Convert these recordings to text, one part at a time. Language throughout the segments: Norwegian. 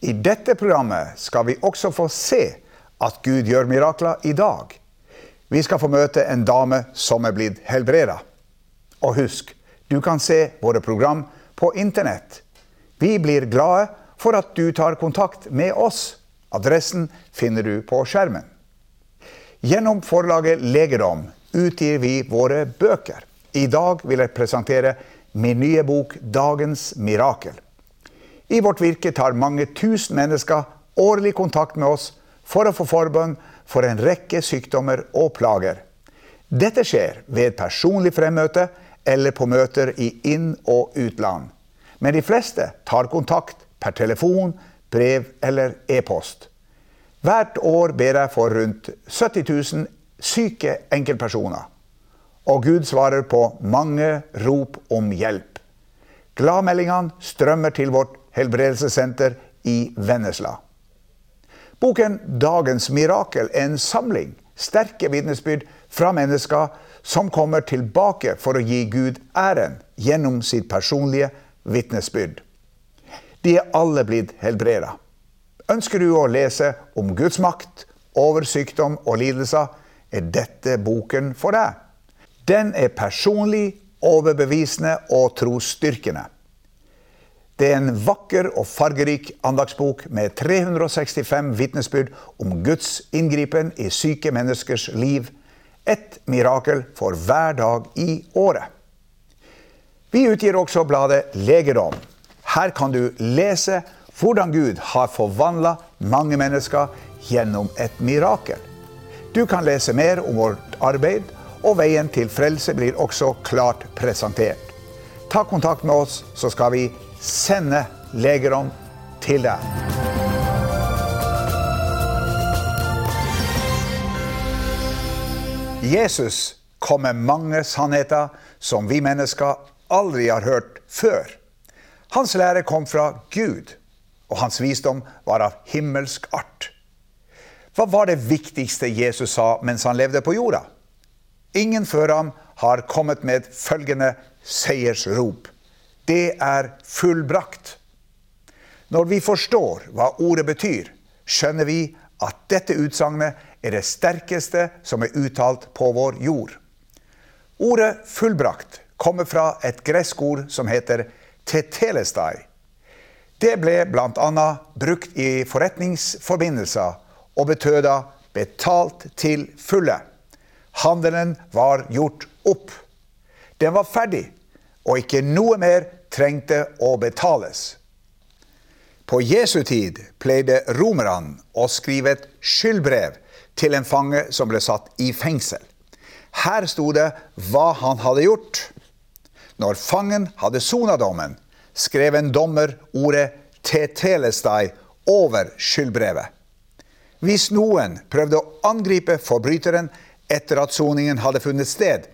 I dette programmet skal vi også få se at Gud gjør mirakler i dag. Vi skal få møte en dame som er blitt helbreda. Og husk, du kan se våre program på internett. Vi blir glade for at du tar kontakt med oss. Adressen finner du på skjermen. Gjennom forlaget Legedom utgir vi våre bøker. I dag vil jeg presentere min nye bok 'Dagens mirakel'. I vårt virke tar mange tusen mennesker årlig kontakt med oss for å få forbønn for en rekke sykdommer og plager. Dette skjer ved personlig fremmøte eller på møter i inn- og utland. Men de fleste tar kontakt per telefon, brev eller e-post. Hvert år ber jeg for rundt 70 000 syke enkeltpersoner. Og Gud svarer på mange rop om hjelp. Gladmeldingene strømmer til vårt helbredelsessenter i Vennesla. Boken 'Dagens mirakel' er en samling sterke vitnesbyrd fra mennesker som kommer tilbake for å gi Gud æren gjennom sitt personlige vitnesbyrd. De er alle blitt helbreda. Ønsker du å lese om Guds makt over sykdom og lidelser, er dette boken for deg. Den er personlig, overbevisende og trosstyrkende. Det er en vakker og fargerik andagsbok med 365 vitnesbyrd om Guds inngripen i syke menneskers liv. Et mirakel for hver dag i året. Vi utgir også bladet Legedom. Her kan du lese hvordan Gud har forvandla mange mennesker gjennom et mirakel. Du kan lese mer om vårt arbeid, og veien til frelse blir også klart presentert. Ta kontakt med oss, så skal vi sende legedom til deg. Jesus kom med mange sannheter som vi mennesker aldri har hørt før. Hans lære kom fra Gud, og hans visdom var av himmelsk art. Hva var det viktigste Jesus sa mens han levde på jorda? Ingen før ham har kommet med følgende seiersrop det er fullbrakt. Når vi forstår hva ordet betyr, skjønner vi at dette utsagnet er det sterkeste som er uttalt på vår jord. Ordet 'fullbrakt' kommer fra et greskord som heter 'tetelestai'. Det ble bl.a. brukt i forretningsforbindelser og betød 'betalt til fulle'. Handelen var gjort opp. Den var ferdig, og ikke noe mer trengte å betales. På Jesu tid pleide romerne å skrive et skyldbrev til en fange som ble satt i fengsel. Her sto det hva han hadde gjort. Når fangen hadde sona dommen, skrev en dommer ordet 'tetelestai' over skyldbrevet. Hvis noen prøvde å angripe forbryteren etter at soningen hadde funnet sted,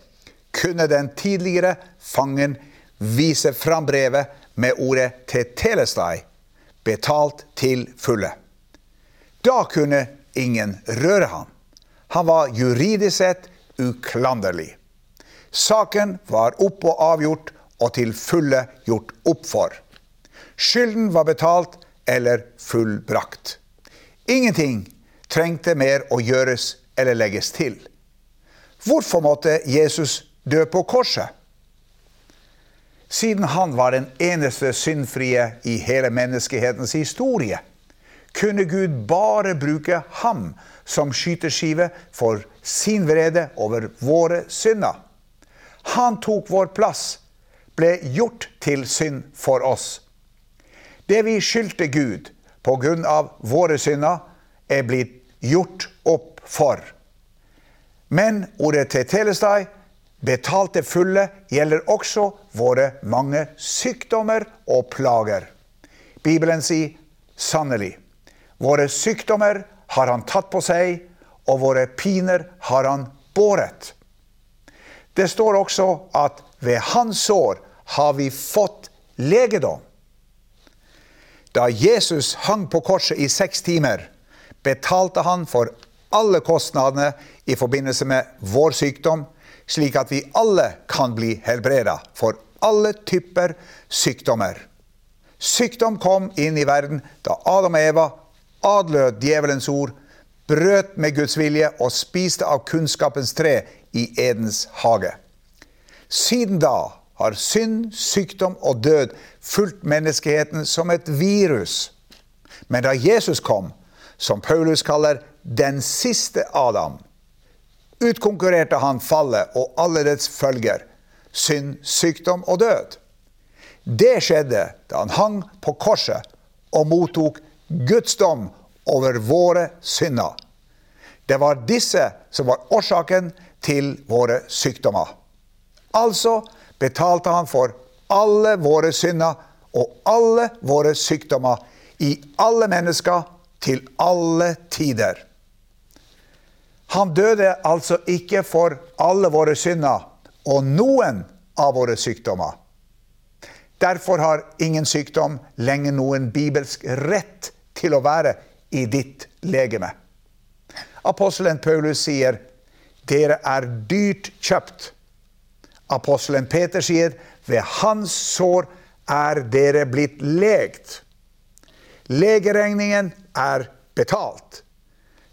kunne den tidligere fangen viser fram brevet med ordet til Telestai, betalt til fulle. Da kunne ingen røre ham. Han var juridisk sett uklanderlig. Saken var opp og avgjort og til fulle gjort opp for. Skylden var betalt eller fullbrakt. Ingenting trengte mer å gjøres eller legges til. Hvorfor måtte Jesus dø på korset? Siden han var den eneste syndfrie i hele menneskehetens historie, kunne Gud bare bruke ham som skyteskive for sin vrede over våre synder. Han tok vår plass, ble gjort til synd for oss. Det vi skyldte Gud pga. våre synder, er blitt gjort opp for. Men ordet til Telestai, betalte fulle, gjelder også våre mange sykdommer og plager. Bibelen sier sannelig. Våre sykdommer har han tatt på seg, og våre piner har han båret. Det står også at ved hans sår har vi fått legedom. Da Jesus hang på korset i seks timer, betalte han for alle kostnadene i forbindelse med vår sykdom, slik at vi alle kan bli helbreda for alle typer sykdommer. Sykdom kom inn i verden da Adam og Eva adlød djevelens ord, brøt med Guds vilje og spiste av kunnskapens tre i Edens hage. Siden da har synd, sykdom og død fulgt menneskeheten som et virus. Men da Jesus kom, som Paulus kaller den siste Adam, utkonkurrerte han fallet og alle dets følger, synd, sykdom og død. Det skjedde da han hang på korset og mottok Guds dom over våre synder. Det var disse som var årsaken til våre sykdommer. Altså betalte han for alle våre synder og alle våre sykdommer i alle mennesker til alle tider. Han døde altså ikke for alle våre synder og noen av våre sykdommer. Derfor har ingen sykdom lenger noen bibelsk rett til å være i ditt legeme. Apostelen Paulus sier, 'Dere er dyrt kjøpt'. Apostelen Peter sier, 'Ved hans sår er dere blitt legt'. Legeregningen er betalt.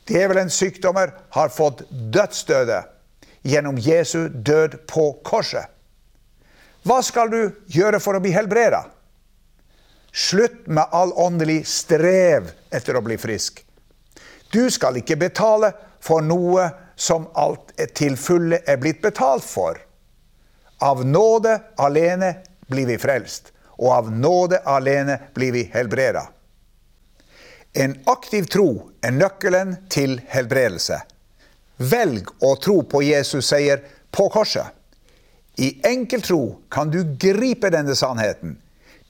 Djevelens sykdommer har fått dødsdøde gjennom Jesu død på korset. Hva skal du gjøre for å bli helbreda? Slutt med all åndelig strev etter å bli frisk. Du skal ikke betale for noe som alt til fulle er blitt betalt for. Av nåde alene blir vi frelst, og av nåde alene blir vi helbreda. En aktiv tro er nøkkelen til helbredelse. Velg å tro på Jesus seier på korset. I enkel tro kan du gripe denne sannheten.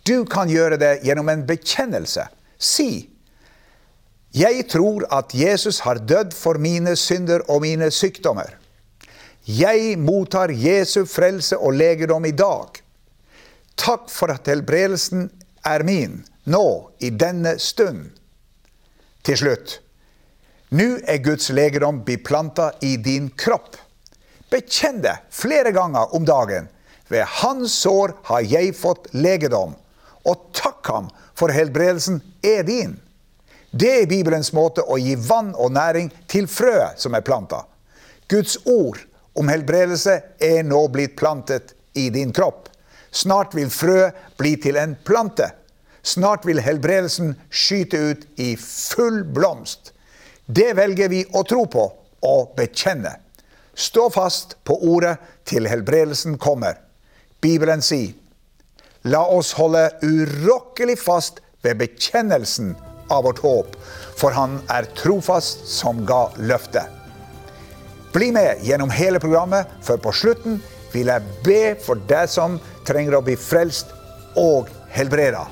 Du kan gjøre det gjennom en bekjennelse. Si jeg tror at Jesus har dødd for mine synder og mine sykdommer. Jeg mottar Jesu frelse og legedom i dag. Takk for at helbredelsen er min, nå, i denne stund. Til slutt. Nå er Guds legedom blitt planta i din kropp. Bekjenn det flere ganger om dagen. Ved hans sår har jeg fått legedom. Og takk ham, for helbredelsen er din. Det er Bibelens måte å gi vann og næring til frøet som er planta. Guds ord om helbredelse er nå blitt plantet i din kropp. Snart vil frø bli til en plante. Snart vil helbredelsen skyte ut i full blomst. Det velger vi å tro på og bekjenne. Stå fast på ordet til helbredelsen kommer. Bibelen sier, la oss holde urokkelig fast ved bekjennelsen av vårt håp, for han er trofast som ga løftet. Bli med gjennom hele programmet, for på slutten vil jeg be for deg som trenger å bli frelst og helbreda.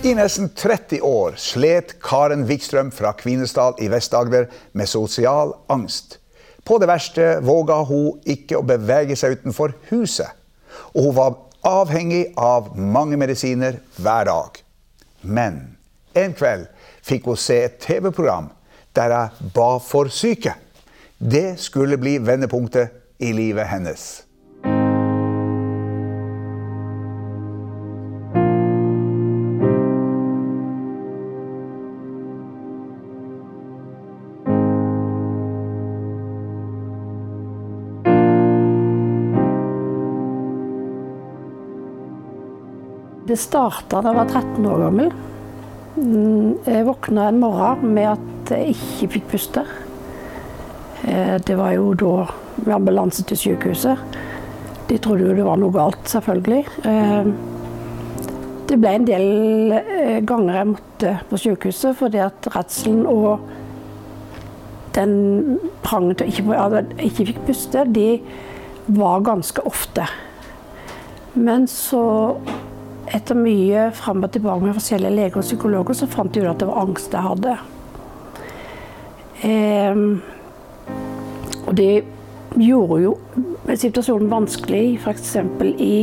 I nesten 30 år slet Karen Wikstrøm fra Kvinesdal i Vest-Agder med sosial angst. På det verste våga hun ikke å bevege seg utenfor huset. Og hun var avhengig av mange medisiner hver dag. Men en kveld fikk hun se et TV-program der jeg ba for syke. Det skulle bli vendepunktet i livet hennes. Det starta da jeg var 13 år gammel. Mm, jeg våkna en morgen med at jeg ikke fikk puste. Eh, det var jo da med ambulanse til sykehuset. De trodde jo det var noe galt, selvfølgelig. Eh, det ble en del eh, ganger jeg måtte på sykehuset fordi at redselen og den prangen til å jeg ikke fikk puste, de var ganske ofte. Men så, etter mye fram og tilbake med forskjellige leger og psykologer, så fant de ut at det var angst jeg hadde. Eh, og det gjorde jo situasjonen vanskelig, f.eks. i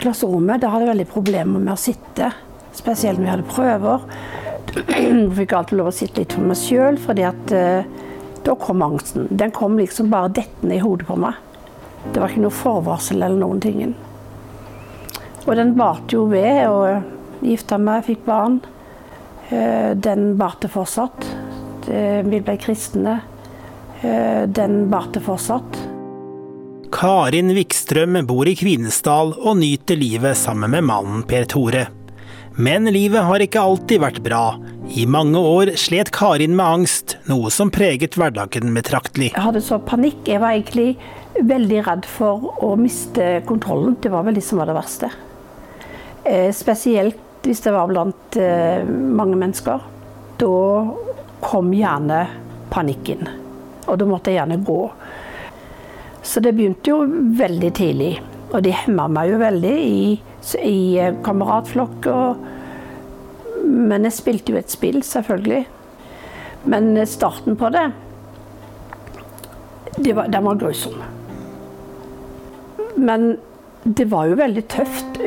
klasserommet. Da hadde jeg veldig problemer med å sitte, spesielt når vi hadde prøver. Jeg fikk alltid lov å sitte litt for meg sjøl, fordi uh, da kom angsten. Den kom liksom bare dettende i hodet på meg. Det var ikke noe forvarsel eller noen ting. Og den varte jo ved, og gifta meg, fikk barn. Uh, den varte fortsatt. Vi ble kristne. Uh, den varte fortsatt. Karin Vikstrøm bor i Kvinesdal og nyter livet sammen med mannen Per Tore. Men livet har ikke alltid vært bra. I mange år slet Karin med angst, noe som preget hverdagen betraktelig. Jeg hadde så panikk. Jeg var egentlig veldig redd for å miste kontrollen. Det var vel det som var det verste. Eh, spesielt hvis det var blant eh, mange mennesker. Da kom gjerne panikken. Og da måtte jeg gjerne gå. Så det begynte jo veldig tidlig. Og de hemma meg jo veldig i, i kameratflokk. kameratflokk. men jeg spilte jo et spill, selvfølgelig. Men starten på det, det var, den var grusom. Men det var jo veldig tøft.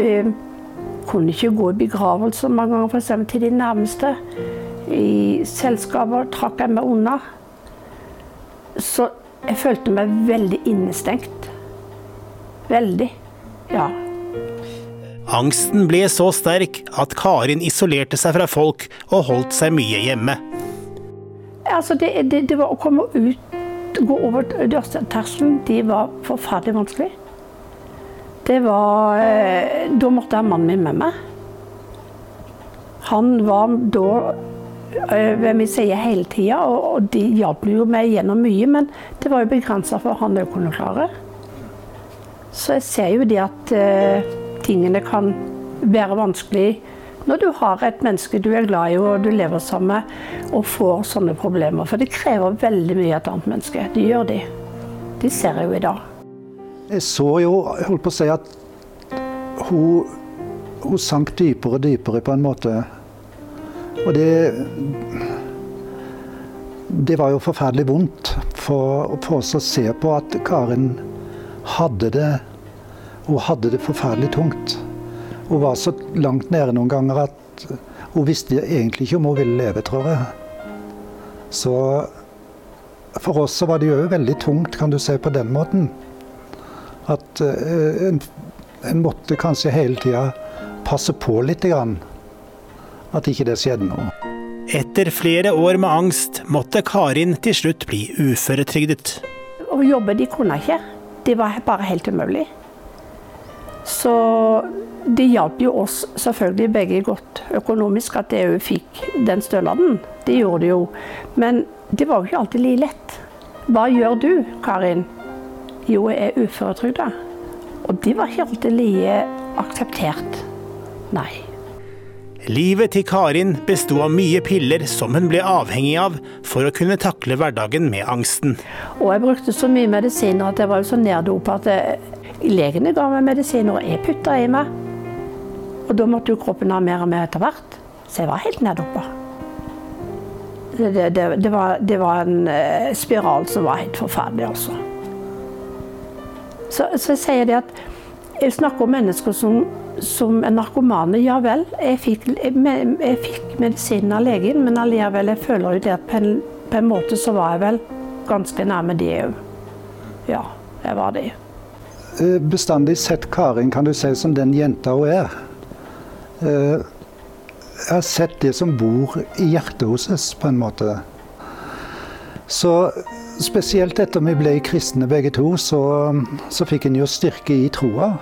Kunne ikke gå i begravelser mange ganger, f.eks. til de nærmeste. I selskaper trakk jeg meg unna. Så jeg følte meg veldig innestengt. Veldig. Ja. Angsten ble så sterk at Karin isolerte seg fra folk og holdt seg mye hjemme. Altså, det, det, det var å komme ut, gå over dørterskelen, det var forferdelig vanskelig. Det var eh, Da måtte jeg ha mannen min med meg. Han var da Eh, ved min side hele tida, og de hjalp jo meg gjennom mye. Men det var jo begrensa for han å kunne klare. Så jeg ser jo det at uh, tingene kan være vanskelig når du har et menneske du er glad i og du lever sammen med, og får sånne problemer. For det krever veldig mye av et annet menneske. Det gjør de. De ser jeg jo i dag. Jeg så jo, jeg holdt på å si at hun, hun sank dypere og dypere på en måte og det Det var jo forferdelig vondt for, for oss å se på at Karin hadde det Hun hadde det forferdelig tungt. Hun var så langt nede noen ganger at hun visste egentlig ikke om hun ville leve, tror jeg. Så for oss så var det jo veldig tungt, kan du si, på den måten. At uh, en, en, måtte kanskje hele tida passe på litt. Grann at ikke det skjedde noe. Etter flere år med angst måtte Karin til slutt bli uføretrygdet. Å jobbe de kunne ikke. Det var bare helt umulig. Så det hjalp jo oss selvfølgelig begge godt økonomisk at EU fikk den stønaden. Det gjorde det jo. Men det var jo ikke alltid like lett. Hva gjør du, Karin? Jo, jeg er uføretrygda. Og det var ikke alltid like akseptert. Nei. Livet til Karin besto av mye piller som hun ble avhengig av for å kunne takle hverdagen med angsten. Og jeg brukte så mye medisiner at jeg var så neddopa at jeg, legene ga meg medisiner og jeg putta i meg. Og da måtte jo kroppen ha mer og mer etter hvert. Så jeg var helt neddopa. Det, det, det, det, var, det var en uh, spiral som var helt forferdelig, altså. Så, så sier det at jeg snakker om mennesker som som er narkomane, ja vel. Jeg fikk, jeg, jeg fikk medisinen av legen, men allikevel, jeg føler jo det at på en, på en, måte så var jeg vel ganske nærme det òg. Ja, jeg var det. Eh, bestandig sett Karin, kan du si, som den jenta hun er. Eh, jeg har sett det som bor i hjertet hos oss, på en måte. Så spesielt etter vi ble kristne begge to, så, så fikk en jo styrke i troa.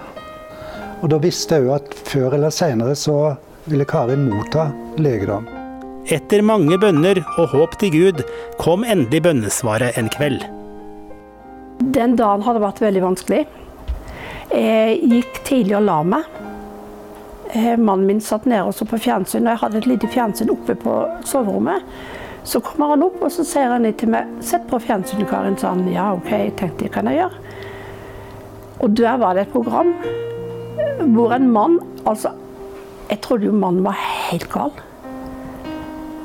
Og da visste jeg jo at før eller senere så ville Karin motta legedom. Etter mange bønner og håp til Gud kom endelig bønnesvaret en kveld. Den dagen hadde vært veldig vanskelig. Jeg gikk tidlig og la meg. Eh, mannen min satt nede og så på fjernsyn, og jeg hadde et lite fjernsyn oppe på soverommet. Så kommer han opp og så sier han til meg 'Sett på fjernsynet, Karin'. sa han. Ja, OK, tenkte jeg, kan jeg gjøre. Og der var det et program hvor en mann Altså, jeg trodde jo mannen var helt gal.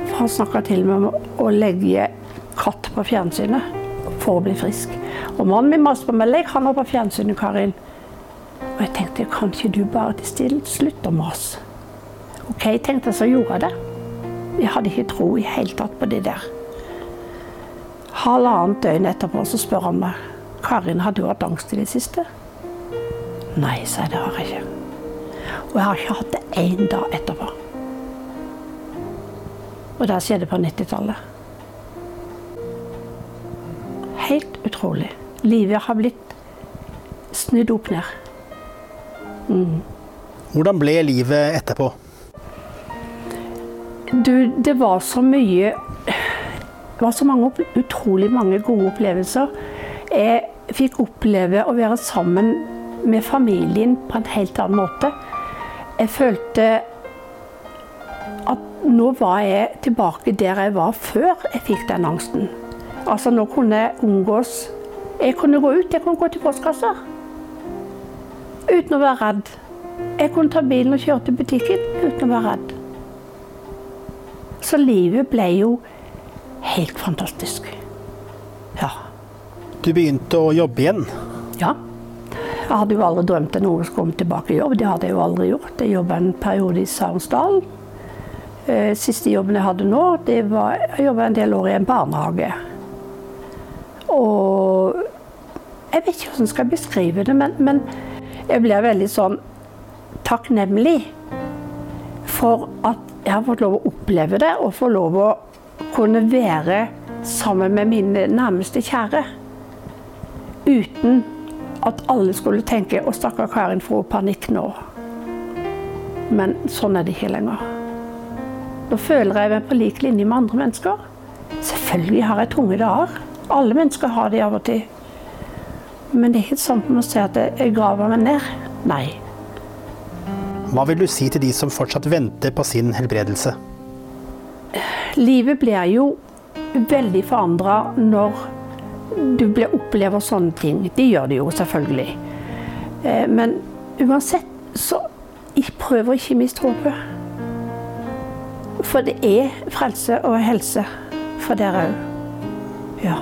For han snakka til meg om å legge katt på fjernsynet for å bli frisk. Og mannen min maste på meg 'Legg han opp på fjernsynet, Karin'. Og jeg tenkte kan ikke du bare til stille slutte å mase? OK, tenkte jeg så gjorde jeg det. Jeg hadde ikke tro i hele tatt på det der. Halvannet døgn etterpå så spør han meg Karin, har du hatt angst i det siste? Nei, sa jeg, det har jeg ikke. Og jeg har ikke hatt det én dag etterpå. Og det skjedde på 90-tallet. Helt utrolig. Livet har blitt snudd opp ned. Mm. Hvordan ble livet etterpå? Du, det var så mye Det var så mange, utrolig mange gode opplevelser. Jeg fikk oppleve å være sammen med familien på en helt annen måte. Jeg følte at nå var jeg tilbake der jeg var før jeg fikk den angsten. Altså nå kunne jeg omgås Jeg kunne gå ut, jeg kunne gå til postkassa uten å være redd. Jeg kunne ta bilen og kjøre til butikken uten å være redd. Så livet ble jo helt fantastisk. Ja. Du begynte å jobbe igjen? Ja. Jeg hadde jo aldri drømt om noen skulle komme tilbake i jobb. Det hadde jeg jo aldri gjort. Jeg jobba en periode i Sarensdal. Eh, siste jobben jeg hadde nå, det var jeg jobba en del år i en barnehage. Og jeg vet ikke hvordan jeg skal beskrive det, men, men jeg blir veldig sånn takknemlig for at jeg har fått lov å oppleve det, og få lov å kunne være sammen med mine nærmeste kjære. Uten at alle skulle tenke 'Å, stakkar Karin får panikk nå'. Men sånn er det ikke lenger. Da føler jeg meg på lik linje med andre mennesker. Selvfølgelig har jeg tunge dager. Alle mennesker har de av og til. Men det er ikke sånn å si at jeg graver meg ned. Nei. Hva vil du si til de som fortsatt venter på sin helbredelse? Livet blir jo veldig forandra når du opplever sånne ting. Det gjør det jo, selvfølgelig. Eh, men uansett, så prøver å ikke miste håpet. For det er frelse og helse for dere òg. Ja.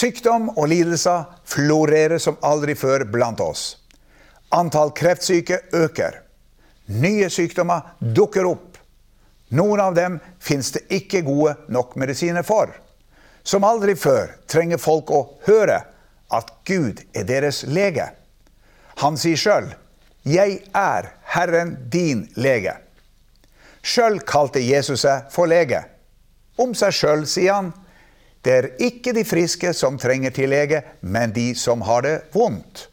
Sykdom og lidelser florerer som aldri før blant oss. Antall kreftsyke øker. Nye sykdommer dukker opp. Noen av dem finnes det ikke gode nok medisiner for. Som aldri før trenger folk å høre at Gud er deres lege. Han sier sjøl 'Jeg er Herren din lege'. Sjøl kalte Jesus seg for lege. Om seg sjøl sier han det er ikke de friske som trenger til lege, men de som har det vondt.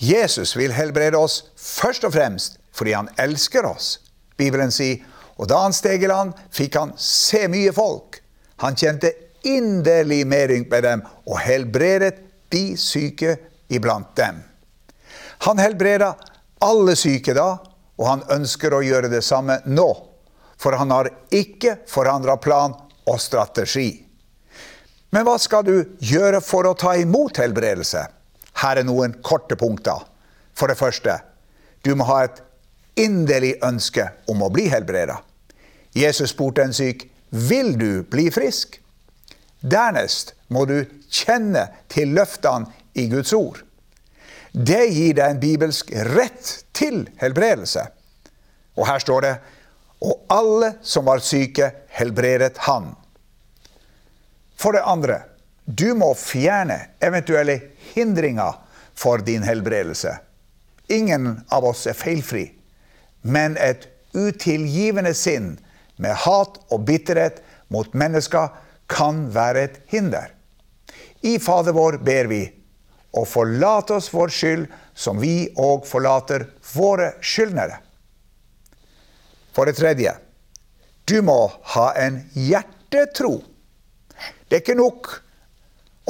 Jesus vil helbrede oss først og fremst fordi han elsker oss. Bibelen sier og da han steg i land, fikk han se mye folk. Han kjente inderlig medynk med dem og helbredet de syke iblant dem. Han helbreda alle syke da, og han ønsker å gjøre det samme nå. For han har ikke forandra plan og strategi. Men hva skal du gjøre for å ta imot helbredelse? Her er noen korte punkter. For det første, du må ha et inderlig ønske om å bli helbreda. Jesus spurte en syk vil du bli frisk. Dernest må du kjenne til løftene i Guds ord. Det gir deg en bibelsk rett til helbredelse. Og her står det og alle som var syke, helbredet han. For det andre, du må fjerne eventuelle hindringer for din helbredelse. Ingen av oss er feilfri, men et utilgivende sinn med hat og bitterhet mot mennesker kan være et hinder. I Fader vår ber vi, og forlat oss vår skyld, som vi òg forlater våre skyldnere. For det tredje, du må ha en hjertetro. Det er ikke nok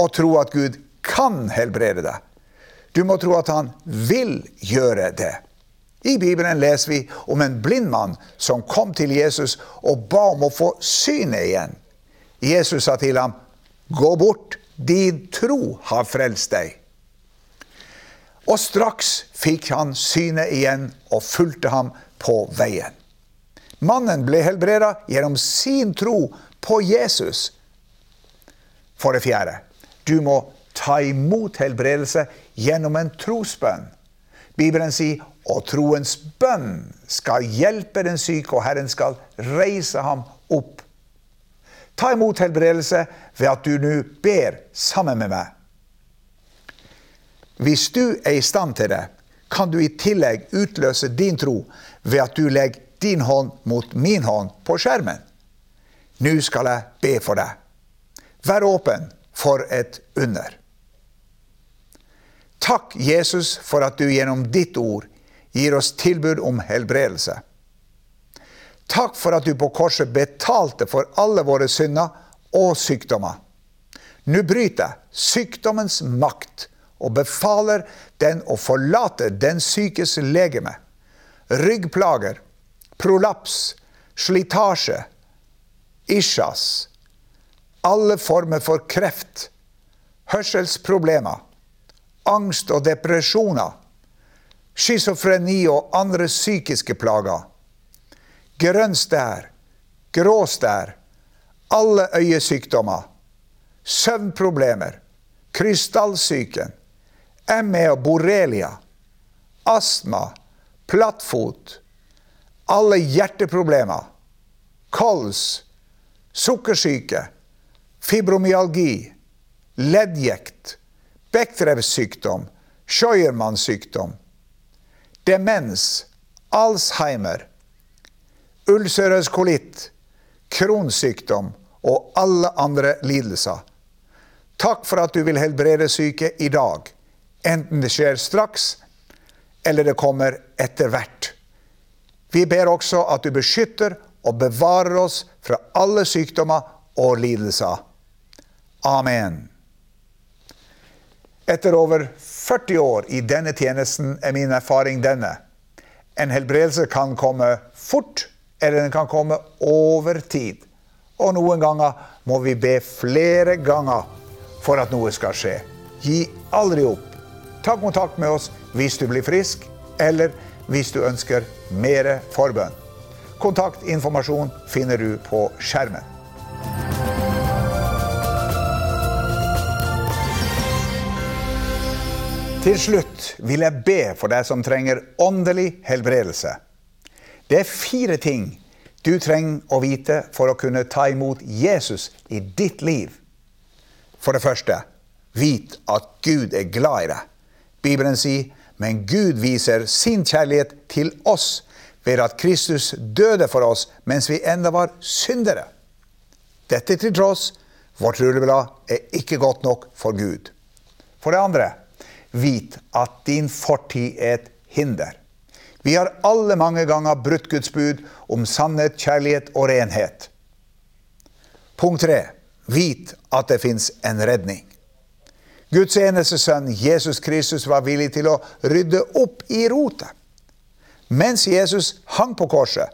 å tro at Gud kan helbrede deg. Du må tro at han vil gjøre det. I Bibelen leser vi om en blind mann som kom til Jesus og ba om å få synet igjen. Jesus sa til ham, 'Gå bort, din tro har frelst deg.' Og straks fikk han synet igjen og fulgte ham på veien. Mannen ble helbreda gjennom sin tro på Jesus. For det fjerde, du må ta imot helbredelse gjennom en trosbønn. Bibelen sier og troens bønn skal hjelpe den syke, og Herren skal reise ham opp. Ta imot helbredelse ved at du nå ber sammen med meg. Hvis du er i stand til det, kan du i tillegg utløse din tro ved at du legger din hånd mot min hånd på skjermen. Nå skal jeg be for deg. Vær åpen for et under. Takk, Jesus, for at du gjennom ditt ord gir oss tilbud om helbredelse. Takk for at du på korset betalte for alle våre synder og sykdommer. Nå bryter jeg sykdommens makt og befaler den å forlate den sykes legeme. Ryggplager, prolaps, slitasje, isjas, alle former for kreft, hørselsproblemer, angst og depresjoner, schizofreni og andre psykiske plager, grønn stær, grå stær, alle øyesykdommer, søvnproblemer, krystallsyken, ME og borrelia, astma, plattfot, alle hjerteproblemer, kols, sukkersyke, fibromyalgi, leddgikt, Bechdrevs-sykdom, Scheuermanns sykdom, demens, Alzheimer, ulcerøs kolitt, kronsykdom og alle andre lidelser. Takk for at du vil helbrede syke i dag, enten det skjer straks eller det kommer etter hvert. Vi ber også at du beskytter og bevarer oss fra alle sykdommer og lidelser. Amen. Etter over 40 år i denne tjenesten er min erfaring denne. En helbredelse kan komme fort, eller den kan komme over tid. Og noen ganger må vi be flere ganger for at noe skal skje. Gi aldri opp. Ta kontakt med oss hvis du blir frisk, eller hvis du ønsker mer forbønn. Kontaktinformasjon finner du på skjermen. Til slutt vil jeg be for deg som trenger åndelig helbredelse. Det er fire ting du trenger å vite for å kunne ta imot Jesus i ditt liv. For det første, vit at Gud er glad i deg. Bibelen sier, men Gud viser sin kjærlighet til oss ved at Kristus døde for oss mens vi enda var syndere. Dette til tross, vårt rulleblad er ikke godt nok for Gud. For det andre, vit at din fortid er et hinder. Vi har alle mange ganger brutt Guds bud om sannhet, kjærlighet og renhet. Punkt tre. Vit at det fins en redning. Guds eneste sønn, Jesus Kristus, var villig til å rydde opp i rotet. Mens Jesus hang på korset,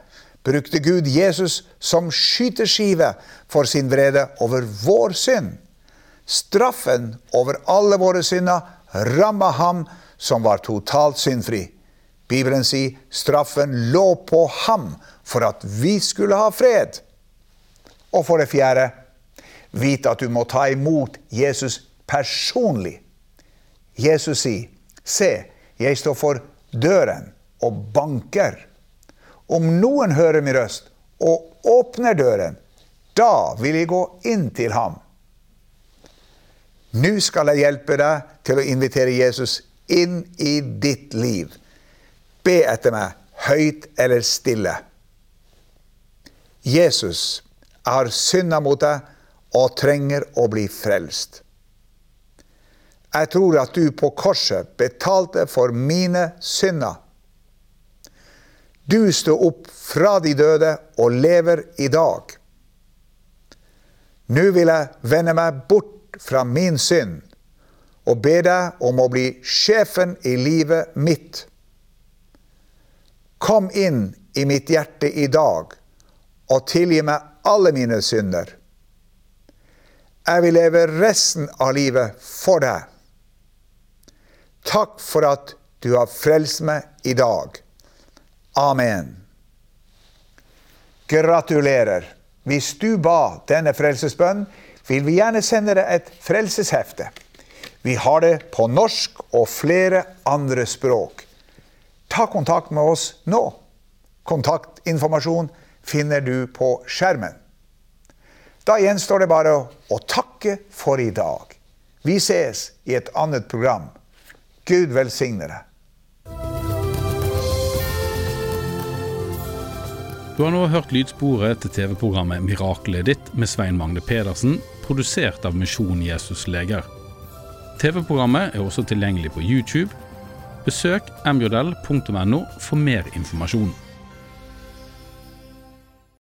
brukte Gud Jesus som skyteskive for sin vrede over vår synd. Straffen over alle våre synder ramma ham som var totalt syndfri. Bibelen sier straffen lå på ham for at vi skulle ha fred. Og for det fjerde, vit at du må ta imot Jesus personlig. Jesus sier, 'Se, jeg står for døren og banker.' Om noen hører min røst og åpner døren, da vil jeg gå inn til ham nå skal jeg hjelpe deg til å invitere Jesus inn i ditt liv. Be etter meg, høyt eller stille. Jesus, jeg har synda mot deg og trenger å bli frelst. Jeg tror at du på korset betalte for mine synder. Du sto opp fra de døde og lever i dag. Nå vil jeg vende meg bort fra min synd og be deg om å bli sjefen i livet mitt. Kom inn i mitt hjerte i dag og tilgi meg alle mine synder. Jeg vil leve resten av livet for deg. Takk for at du har frelst meg i dag. Amen. Gratulerer. Hvis du ba denne frelsesbønnen, vil vi gjerne sende deg et frelseshefte. Vi har det på norsk og flere andre språk. Ta kontakt med oss nå. Kontaktinformasjon finner du på skjermen. Da gjenstår det bare å takke for i dag. Vi ses i et annet program. Gud velsigne deg. Du har nå hørt lydsporet til TV-programmet 'Miraklet ditt' med Svein Magne Pedersen, produsert av Misjon Jesus Leger. TV-programmet er også tilgjengelig på YouTube. Besøk mjl.no for mer informasjon.